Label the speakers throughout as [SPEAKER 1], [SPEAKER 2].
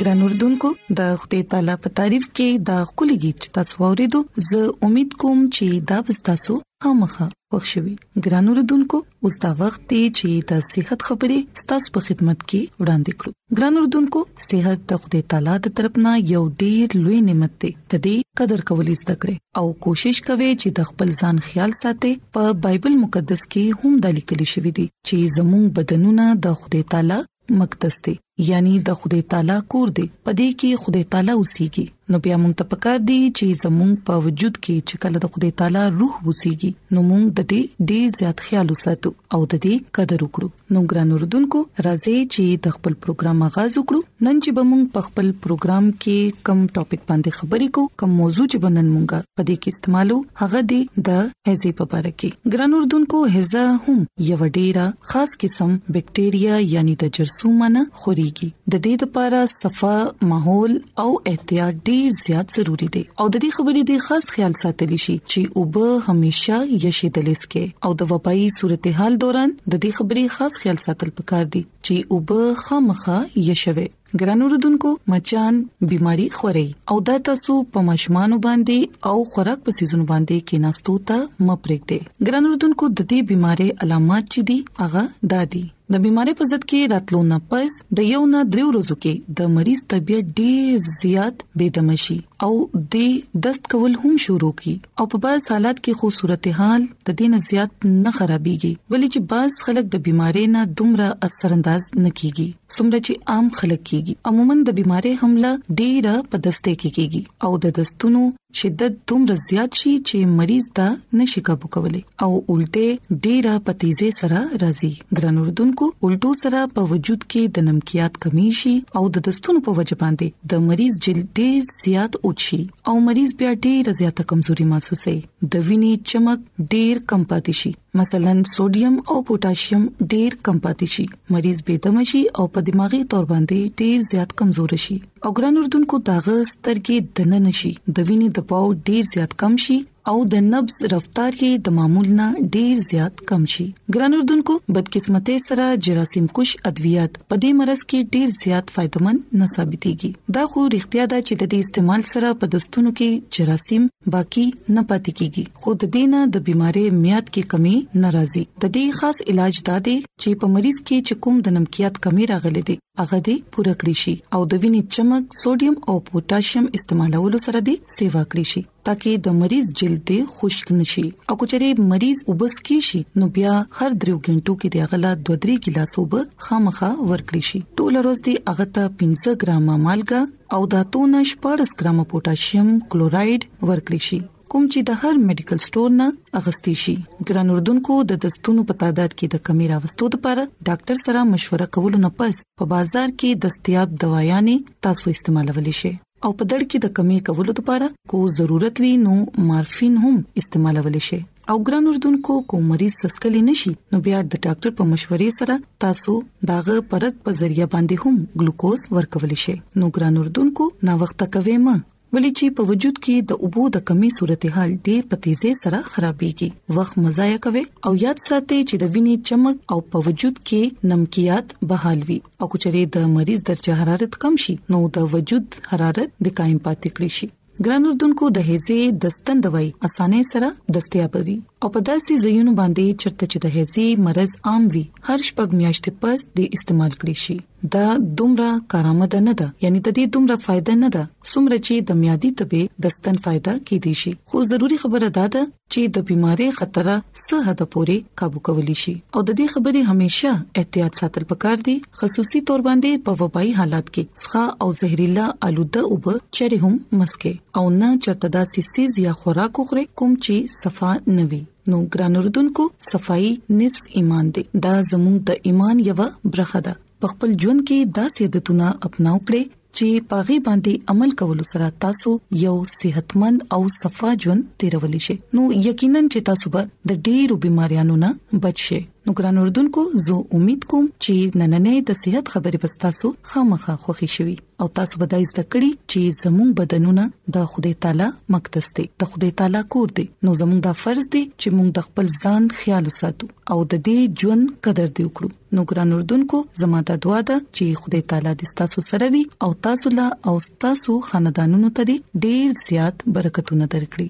[SPEAKER 1] ګران اردوونکو د خپل تعالی په تعریف کې دا خولي गीत تاسو ورېدو زه امید کوم چې دا به تاسو خامخا وښوي ګران اردوونکو اوس دا وخت دی چې د صحت خبرې ستاسو په خدمت کې وړاندې کړو ګران اردوونکو صحت د خدای تعالی د طرفنا یو ډیر لوی نعمت دی ته دې قدر کولې زده کړې او کوشش کوي چې د خپل ځان خیال ساتي په بایبل مقدس کې هم د لیکل شوی دی چې زموږ بدنونه د خدای تعالی مقدس دی یعنی د خدای تعالی کور دی پدې کې خدای تعالی اوسېږي نو بیا موږ ته پکار دی چې زموږ په وجود کې چې کله د خدای تعالی روح اوسېږي نو موږ د دې ډېر زیات خیال وساتو او د دې قدر وکړو نو ګران اوردونکو راځي چې د خپل پروګرام آغاز وکړو نن چې به موږ په خپل پروګرام کې کم ټاپک باندې خبرې کوو کم موضوع چې بنن موږ په دې کې استعمالو هغه دی د هزې په اړه کې ګران اوردونکو هزه هم یو ډیره خاص قسم بکټریا یعنی د جرثومانه خوريږي د دې لپاره صفه ماحول او احتیاط ډیر زیات ضروری دی او د دې خبرې د خاص خیال ساتل شي چې اوب همیشه یشي دلیس کې او د وبایي صورتحال دوران د دې خبرې خاص خیال ساتل پکار دي چې اوب خامخه یشوي ګران اوردونکو مچان بيماري خوري او دا تاسو په ماشومان باندې او خوراک په سيزون باندې کې ناستو ته مپرېږدي ګران اوردونکو د دې بيمارۍ علامات چي دي هغه دادي د بيمارۍ په ضد کې راتلو نه پس د یو نه دریو ورځو کې د مریض طبيعت ډیر زیات بيدمشي او د دست کول هم شروع کی او په بعض حالات کې خو صورتحال د دین زیات نه خرابيږي ولې چې بعض خلک د بيمارۍ نه دومره اثر انداز نه کیږي څومره چې عام خلک کیږي عموما د بيمارۍ حمله ډیره په دسته کې کیږي او د دستونو شدت دومره زیات شي چې مریض ته نشي کابو کولای او الټه ډیره په تیزه سره راځي ګران اردوونکو الټو سره په وجود کې د نمکیات کمی شي او د دستونو په وجه باندې د مریض جلد ډیر زیات اوچی او مریض بیا ډیره زیاته کمزوري محسوسوي د وینې چمک ډیر کم پاتې شي مثلا سوډیم او پوتاشیم ډیر کم پاتې شي مریض بې دمه شي او په دماغي تور باندې ډیر زیات کمزور شي او ګران اردوونکو داغه سترګې د نن شي د وینې د پاو ډیر زیات کم شي او د نبض رفتار یې د معمول نه ډیر زیات کم شي ګران اردوونکو بدقسمتۍ سره جراثیم کوش ادویات په دې مرز کې ډیر زیات فائدمن نه ثابتيږي دا خو اړتیا ده چې د دې استعمال سره په دستونو کې جراثیم باقی نه پاتې کیږي خو د دې نه د بيمارۍ میاد کې کمی ناراضي د دې خاص علاج دا دی چې په مریض کې چې کوم د نمکیات کمی راغلي دي هغه دې پوره کړی شي او د وینې چمک سوډیم او پوتاشیم استعمالولو سره دې سیوا کړی شي ترڅو د مریض جلد دې خشک نشي او کچره مریض وبس کی شي نو بیا هر دریو غنټو کې د غلا 2-3 ګلاس وب خامخا ورکړي شي ټول ورځ دې هغه ته 15 ګرام مالګه او د تونه 14 ګرام پوتاشیم کلوراید ورکړي شي کوم چې د هر میډیکل سٹور نه اغستې شي ګران اردوونکو د دستونو په تعداد کې د کمی راوستو لپاره ډاکټر سره مشوره کول نه پس په بازار کې دستیاب دوايانې تاسو استعمالول شي او په دړ کې د کمی کولو لپاره کو ضرورت وي نو مارفین هم استعمالول شي او ګران اردوونکو کو مریض سسکلی نشي نو بیا د ډاکټر په مشورې سره تاسو داغه پرګ په ذریعہ باندې هم ګلوکوز ورکول شي نو ګران اردوونکو نا وخت کوي ما ولې چې په وجود کې د اوبو د کمی صورتحال ډیر په تیزه سره خرابېږي وخت مزایا کوي او یاد ساتي چې د وینې چمک او په وجود کې نمکیات بحال وي او کچري د مریض درجه حرارت کم شي نو د وجود حرارت د قائم پاتې کړی شي ګران اردوونکو د هيزه د ستن دوايي اسانه سره دستیاب وي او په داسې زینو باندې چرته چې د هيزه مرز عام وي هر شپږ میاشتې پس د استعمال کړی شي دا دومره کارآمده نه ده یعنی د دې دومره فائدہ نه ده څومره چې د میادي تبې د ستن فائدہ کې دي شي خو ضروری خبره دا ده چې د بيمارۍ خطر څه حد پورې काबू کولی شي او د دې خبرې همیشه احتیاط ساتل پکار دي خصوصي تور باندې په وبایي حالات کې ښه او زهريلا آلوده او به چره هم مسکه او نه چرته داسې سیز یا خوراک خوري کوم چې صفا نوي نو ګران اردوونکو صفائی نصف ایمان دی دا زموږ د ایمان یو برخه ده په خپل ژوند کې دا سیادتونه اپناو کړئ چې پاغي باندې عمل کول سره تاسو یو صحتمند او صفا ژوند تیرول شي نو یقینا چې تاسو به د ډېرو بيماريانو نه بچ شئ
[SPEAKER 2] نو ګران اردوونکو زه امید کوم چې نننې د صحت خبرې پستاسو خامخا خوښی شوي او تاسو به دا زده کړی چې زموږ بدنونه د خدای تعالی مقدس دي د خدای تعالی کور دي نو زموږ دا فرض دي چې موږ د خپل ځان خیال وساتو او د دې ژوند قدر دی وکړو نو ګران اردوونکو زموږ د دعا ده چې خدای تعالی دې تاسو سره وي او تاسو لا او تاسو خاندانونو ته ډیر زیات برکتونه درکړي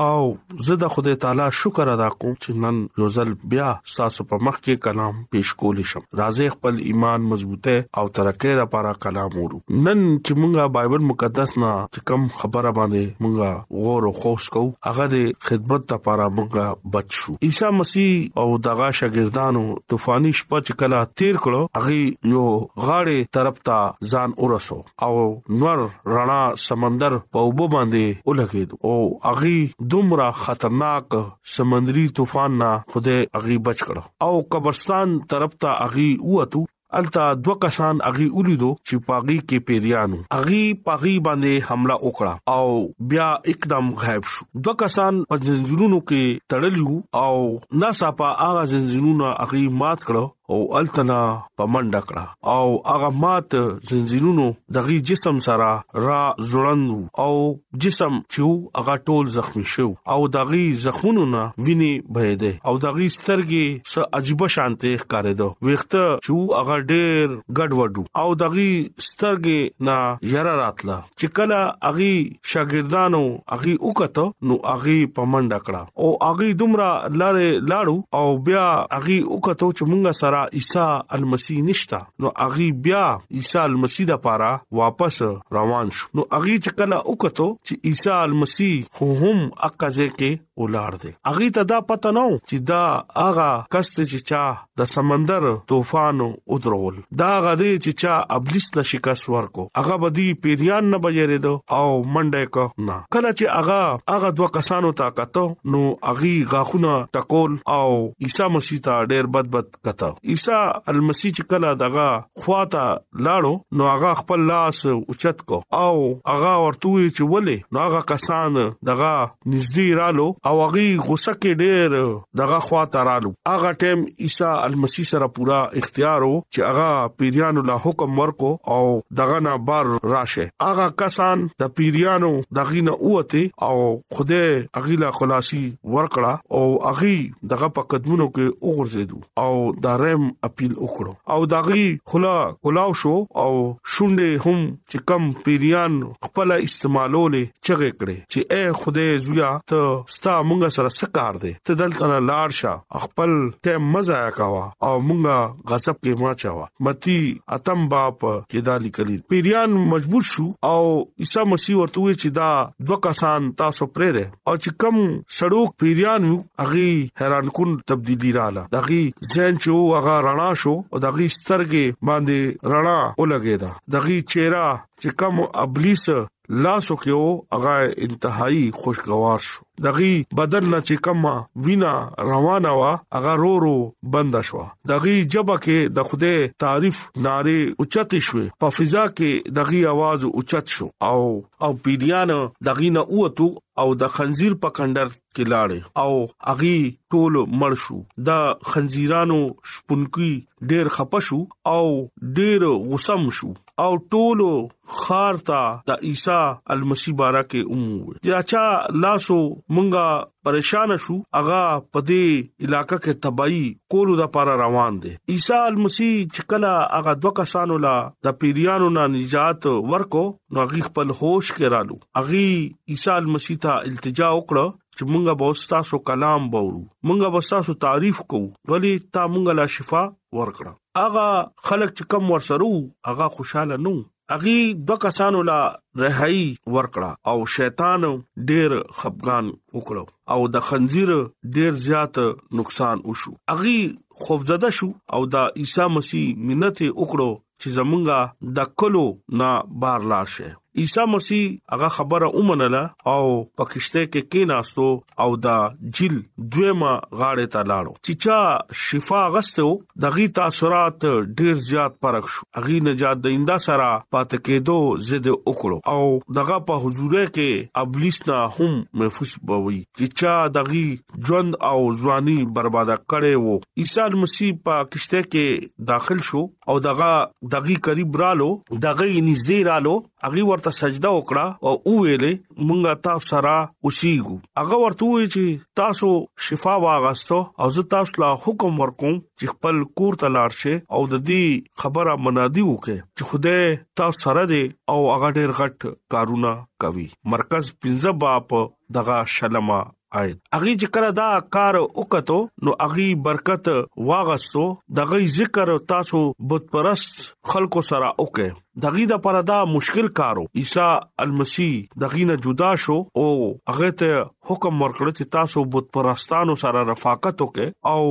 [SPEAKER 2] او
[SPEAKER 3] زه د خدای تعالی شکر ادا کوم چې نن یو ځل بیا تاسو په مخ کې کلام پیش کول شم راځي خپل ایمان مضبوطه او ترقه لپاره کلام ورو نن چې مونږه بایبل مقدس نه چې کم خبره باندې مونږه غور او خوښ کو هغه د خدمت لپاره مونږه بچ شو عیسی مسیح او دغه شاګردانو طوفاني شپه چې کلا تیر کړو هغه یو غاړه طرف ته ځان ورسو او نور رڼا سمندر په وبو باندې ولګید او اغي دومره خطرناک سمندري طوفان نه خوده اغي بچ کړ او قبرستان طرف ته اغي وته التا دو کسان اغي ولیدو چې پاغي کې پیریانو اغي پاغي باندې حمله وکړه او بیا اکدم غائب شو دو کسان په زنجیرونو کې تړلیو او ناصافه اغه زنجیرونه اغي مات کړو او التنا په منډه کړه او هغه مات زنجیرونو دغه جسم سره را زړند او جسم چې هغه ټول زخمی شو او دغه زخمونو نه ویني بهیده او دغه سترګې سره عجيبه شانته ښکارېده ویخته چې هغه ډېر ګډوډ او دغه سترګې نه یره راتله چې کله اغي شاګردانو اغي وکړه نو اغي پمنډ کړه او اغي دومره لاره لاړو او بیا اغي وکړه چې مونږه سره عیسی المسی نشتا نو اغي بیا عیسی المسی د پاره واپس روان شو نو اغي چې کله وکړه چې عیسی المسی خو هم اقازه کې ولار دی اغه ته دا پته نو چې دا اغه کست چې چا د سمندر طوفان او درول دا غدي چې چا ابلیس له شکست ورکو اغه بدی پیریان نه بجری دو او منډه کو نه کله چې اغه اغه دوه کسانو ته کتو نو اغي غاخونه ټکول او عیسی مسیح ته ډېر بد بد کته عیسی المسی چې کله دغه خواته لاړو نو هغه خپل لاس اوچت کو او هغه ورته وی چې ولې نو هغه کسان دغه نږدې رالو او هغه غوسه کې ډېر دغه خواته رالو هغه ټیم عیسی المسی سره پورا اختیار وو چې هغه پیریانو له حکم ورکو او دغه نه بار راشه هغه کسان د پیریانو دغه نه اوته او خوده اغیلا خلاصي ورکړه او اغي دغه په قدمونو کې وګرځیدو او دا رحم اپیل وکړو او داغي خلا کلاو شو او شونډې هم چې کم پیریان خپل استعمالولې چغې کړې چې اے خدای زویا ته ستا مونږ سره سکار دې ته دلته نه لاړ شه خپل ته مزه کاوه او مونږه غصب کې ما چاوه متی اتم باپ کې دا لیکل پیریان مجبور شو او عیسی مسیح ورته چې دا دوه کسان تاسو پرې او چې کم سړوک پیریان وو هغه حیران کن تبدیلی رااله دغه زین چې هغه رڼا شو او دغه سترګې باندې رڼا ولګیدا دغه چهره چې کم ابلیس لاسو کې او هغه انتهایی خوشگوار شو دغه بدن نه چې کم وینا روانه وا هغه رو رو بند شو دغه جبه کې د خوده تعریف ناره اوچت شو په فضا کې دغه आवाज اوچت شو او او پیډیان دغې نه اوتو او د خنزیر په کندر کې لاړې او اغي ټول مړ شو د خنزیرانو شپونکی ډیر خپه شو او ډیر غوسم شو او ټول خارتا د عیسی المسی بارکه اومو چې اچھا لاسو مونږه پریشان شو هغه په دې علاقې کې تباہي کولو د پاره روان دي عیسی مسیح چې کله هغه دوه کسانو لا د پیریانو نه نجات ورکو نو هغه خپل هوش کې رالو هغه عیسی مسیح ته التجا وکړه چې مونږه به تاسو کلام بورو مونږه به تاسو تعریف کوو ولی تا مونږه لا شفا ورکړه اغه خلک چې کم ورسرو اغه خوشاله نو اغي دو کسانو لا رهایی ورکړه او شیطان ډیر خفقان وکړو او د خنزیر ډیر زیات نقصان وشو اغي خوفزده شو او د عیسی مسیح منت وکړو چې زمونږه د کلو نه بار لار شي عیسی مسیح هغه خبره اومنله او پکشته کې کیناستو او دا جیل دویما غاړه ته لاړو چې چا شفا غستو دغه تاثرات ډیر زیات پرخ شو اغي نجات دیندا سره پات کېدو زید وکړو او دغه په حضور کې ابلیس نه هم محفوظ بوي چې چا دغه ژوند او ځواني برباده کړي وو عیسی مسیح په کشته کې داخل شو او دغه دغه قریب رالو دغه نږدې رالو هغه ورته سجده وکړه او وویلې مونږه تاسو سره اوسېګو هغه ورته وی چې تاسو شفا واغستو او زه تاسو لا حکم ورکوم چې خپل کور ته لاړ شئ او د دې خبره منادي وکړي چې خوده تاسو سره دی او هغه ډېر غټ کارونه کوي مرکز 15 باب دغه شلمه آیت اغي چې کړه دا کار وکړو نو اغي برکت واغستو دغه ذکر تاسو بت پرست خلکو سره وکه دغه د پر دا مشکل کارو عیسی المسی دغه نه جدا شو او هغه ته حکم ورکړ چې تاسو بت پرستانو سره رفاقت وکه او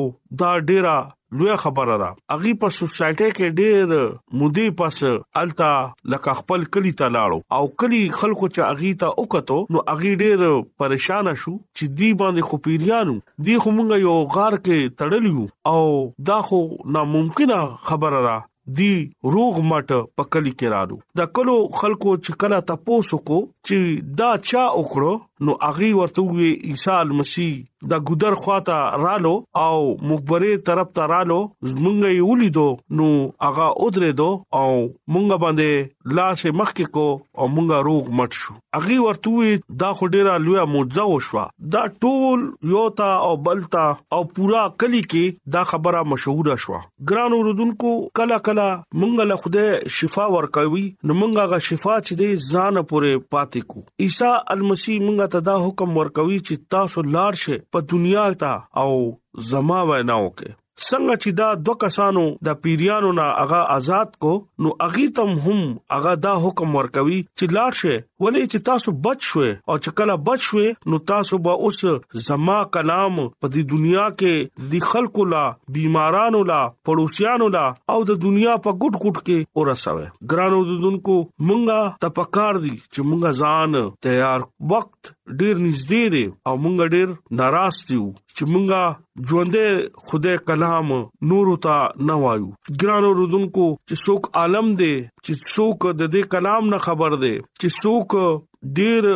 [SPEAKER 3] دا ډیره لوی خبره ده اغي په سوسايټي کې ډېر مودي پس التا لکه خپل کلی ته لاړو او کلی خلکو چې اغي ته وکړو نو اغي ډېر پریشان شو چې دی باندې خو پیریانو دی خو مونږ یو غار کې تړلیو او دا خو ناممکنه خبره ده دی روغ مټ په کلی کې رالو د کلو خلکو چې کله تاسو کو چې دا چا وکړو نو اغي ورته وی عیسی مسیح د ګودر خواته رالو او مخبره طرف ته رالو زمونږ یې ولیدو نو اغا اودره دو او مونږ باندې لاس مخ کې کو او مونږه روغ مټ شو اغي ورته وی دا خډيره لوی معجزه وشوه دا ټول یو تا او بلتا او پورا کلی کې دا خبره مشهوره شوه ګران اوردونکو کله کله مونږ له خوده شفا ورکوي نو مونږه غا شفا چې دې ځان پورې پاتې کو عیسی المسی مونږ ته دا حکم ورکوي چې تاسو لاړ شئ په دنیا ته او زما وینا وکړئ څنګه چې دا دوه کسانو د پیریانو نه هغه آزاد کو نو اغي تم هم هغه دا حکم ورکوي چې لاړ شي ولې چې تاسو بچ شوي او چې کله بچ شوي نو تاسو به اوس زما کلام په دې دنیا کې د خلکو لا بیمارانو لا پړوسیانو لا او د دنیا په ګډ ګډ کې اورسوي ګرانو دونکو مونږه د پکار دي چې مونږه ځان تیار وخت ډیر نږدې دي او مونږ ډیر ناراض یو چې مونږه ژوندې خدای کلام نور ته نه وایو ګران رودونکو چې څوک عالم دی چې څوک د دې کلام نه خبر دی چې څوک ډیر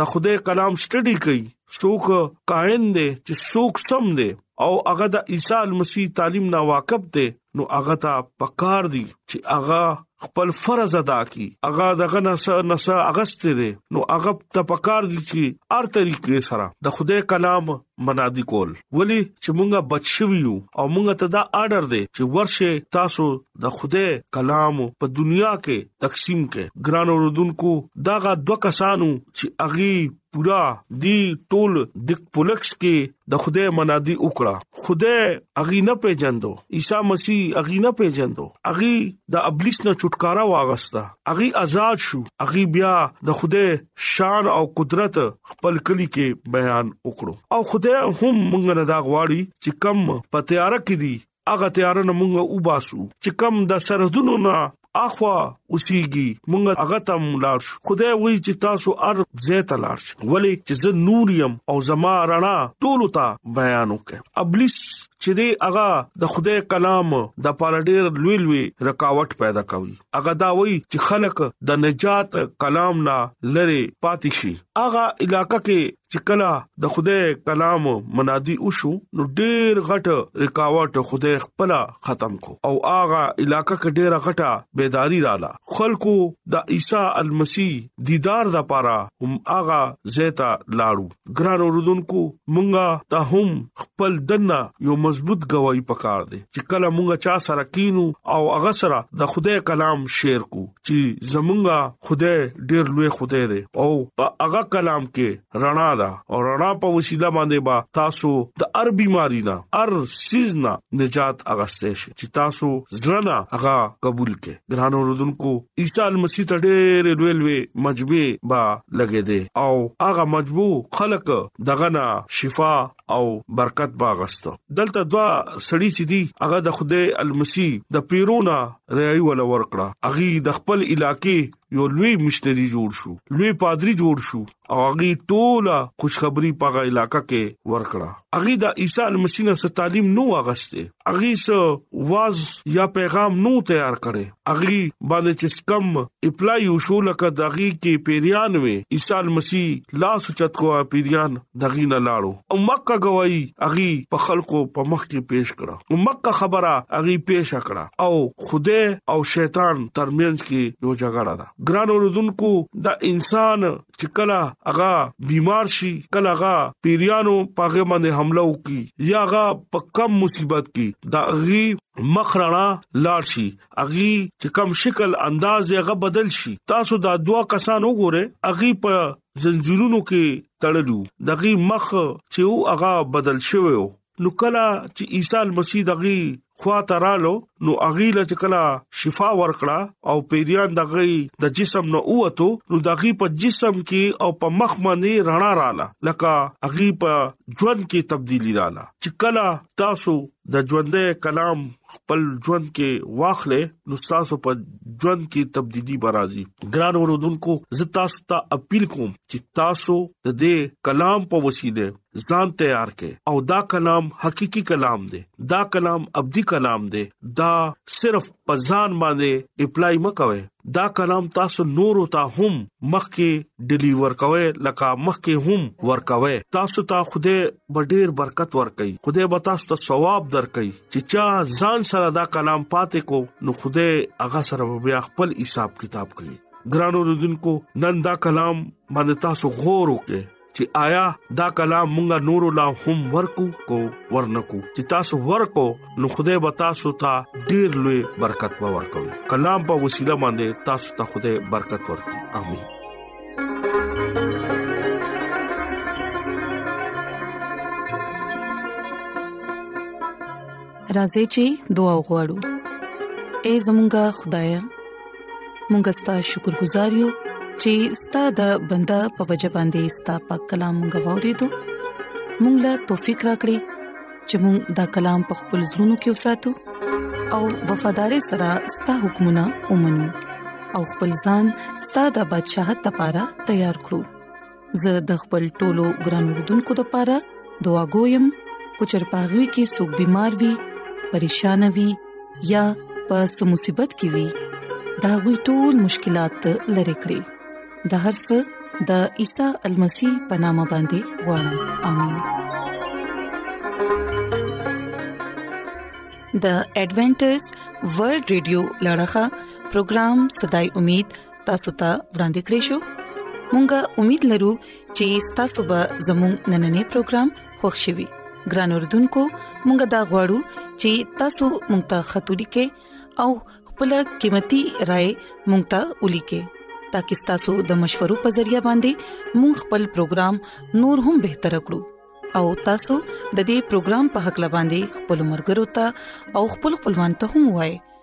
[SPEAKER 3] د خدای کلام سټډي کوي څوک کاهن دی چې څوک سم دی او هغه د عیسی مسیح تعلیم نه واقف دی نو هغه ته پکار دی چې هغه خپل فرض ادا کړي هغه دغه نسه نسه اغست دي نو هغه ته پکار دي چې هر طریقې سره د خدای کلام منادي کول ولی چې مونږه بچویو او مونږ ته دا آرډر دی چې ورشه تاسو د خدای کلام په دنیا کې تقسیم کې ګران اوردونکو داغه دوه کسانو چې اغي پورا دی ټول د پولکس کې د خدای منادي وکړه خدای اغي نه پیجندو عیسی مسیح اغي نه پیجندو اغي د ابلیس نه چھټکارا واغستا اغي آزاد شو اغي بیا د خدای شان او قدرت خپل کلی کې بیان وکړو او خدای هم مونږ نه دا غواړي چې کم پتیاره کې دي هغه تیار نه مونږه وباسو چې کم د سرحدونو نه اخوا اوسېږي مونږ هغه تم لاړ شو خدای وی چې تاسو ار زیت لاړ شئ ولی چې زه نور يم او زما رڼا ټول ته بیان وکړ ابلیس چې دی هغه د خدای کلام د پاره ډېر لوی لوی رکاوټ پیدا کوي هغه دا وایي چې خلک د نجات کلام نه لری پاتې شي هغه علاقې کې چې کله د خدای کلام منادي وشو نو ډېر غټ رکاوټ خدای خپل ختم کو او هغه علاقہ کې ډېر غټه بیداری رااله خلکو د عیسی المسی دیدار د پاره هم هغه زیتا لاړو ګران اوردونکو مونږه ته هم خپل دنه یو مضبوط گواہی پکار دي چې کله مونږه چا سره کینو او هغه سره د خدای کلام شیر کو چې زمونږه خدای ډیر لوی خدای دی او په هغه کلام کې رڼا ده او رڼا په وسیله باندې با تاسو د ار بيماري نه ار سیز نه نجات اغسته شي چې تاسو زړه هغه قبول کړي ګران اوردونکو عیسی مسیح ته ډېر لوی لوی مجبه با لګې دي او هغه مجبو خلق دغه نه شفا او برکت باغستو دلته دوا سړی چې دی هغه د خدای المسی د پیرونا رعای ول ورکړه اغي د خپل علاقې یو لوی مشتری جوړ شو لوی پادری جوړ شو او اغي ټوله خوشخبری پاغه علاقہ کې ورکړه اغي د عیسی المسی نه تعلیم نو اغسته اغي سو واز یا پیغام نو تیار کړي اغي باندې چې کم اپلای یو شو لکه دغي کې پیریان وي عیسی مسیح لا سچت کو پیریان دغي نه لاړو او مکه گواہی اغي په خلکو په مخ کې پیش کړه او مکه خبره اغي پیش کړه او خوده او شیطان ترمنځ کې یو جګړه ده ګران اوردونکو دا انسان چې کله هغه بیمار شي کله هغه پیریانو پاغه باندې حمله وکي یا هغه په کم مصیبت کې دا غي مخرنا لاړ شي اغي چې کم شکل انداز یې غ بدل شي تاسو دا دوا کسان وګوره اغي په زنجیرونو کې تړلو دغه مخ چې هغه بدل شوی نو کله چې عیسی مسیح دغه خوا ترالو نو اغي له کلا شفا ورکړه او پیریان دغه د جسم نه اوته نو دغه په جسم کې او په مخ باندې رڼا رااله لکه اغي په ژوند کې تبدیلی رااله چې کلا تاسو د ژوندې کلام خپل ژوند کې واخلې نو تاسو په ژوند کې تبدیلی برازي ګران ورودونکو زه تاسو ته اپیل کوم چې تاسو د دې کلام په وسیله ځان تیار کړي او دا کلام حقيقي کلام دی دا کلام ابدي کلام دی دا صرف پزان باندې اپلای مکوي دا کلام تاسو نور ته هم مخکې ډیلیور کوي لکه مخکې هم ورکوي تاسو ته خوده ډېر برکت ورکړي خوده به تاسو ته ثواب درکړي چې چا ځان سره دا کلام پاتې کو نو خوده هغه سره بیا خپل حساب کتاب کوي ګرانو رودونکو نن دا کلام باندې تاسو غور وکړئ چې آیا دا کلام مونږه نور لا هم ورکو کو ورنکو چې تاسو ورکو نو خدای به تاسو ته ډیر لوی برکت به ورکوي کلام په وسیله باندې تاسو ته خدای برکت ورکړي امين
[SPEAKER 1] راځي چې دعا وغوړو اے زمونږ خدای مونږ ستاسو شکر گزار یو چې ستاسو د بندا په وجه باندې ستاسو په کلام غوړې دو مونږ لا توفیق راکړي چې مونږ دا کلام په خپل زړونو کې وساتو او وفادار سره ستاسو حکمونه ومنو او خپل ځان ستاسو د بدشاہت لپاره تیار کړو زه د خپل ټولو ګران وردونکو لپاره دعا کوم چې چرپاغوي کې سګ بيمار وي پریشان وي یا په سمصيبت کې وي دا وي ټول مشکلات لری کړی د هر څه د عیسی المسی پنامه باندې وړم امين د ایڈونچر ورلد رادیو لړغا پروگرام صداي امید تاسو ته ورانده کړی شو مونږه امید لرو چې تاسو به زموږ نننې پروګرام خوښ شوي ګران اوردونکو مونږه دا غواړو چې تاسو مونږ ته خاطري کې او خپل قیمتي رائے مونږ ته ولي کې ترڅو تاسو د مشورو په ذریعہ باندې مونږ خپل پروګرام نور هم بهتر کړو او تاسو د دې پروګرام په حق لباندي خپل مرګرو ته او خپل خپلوان ته هم وایي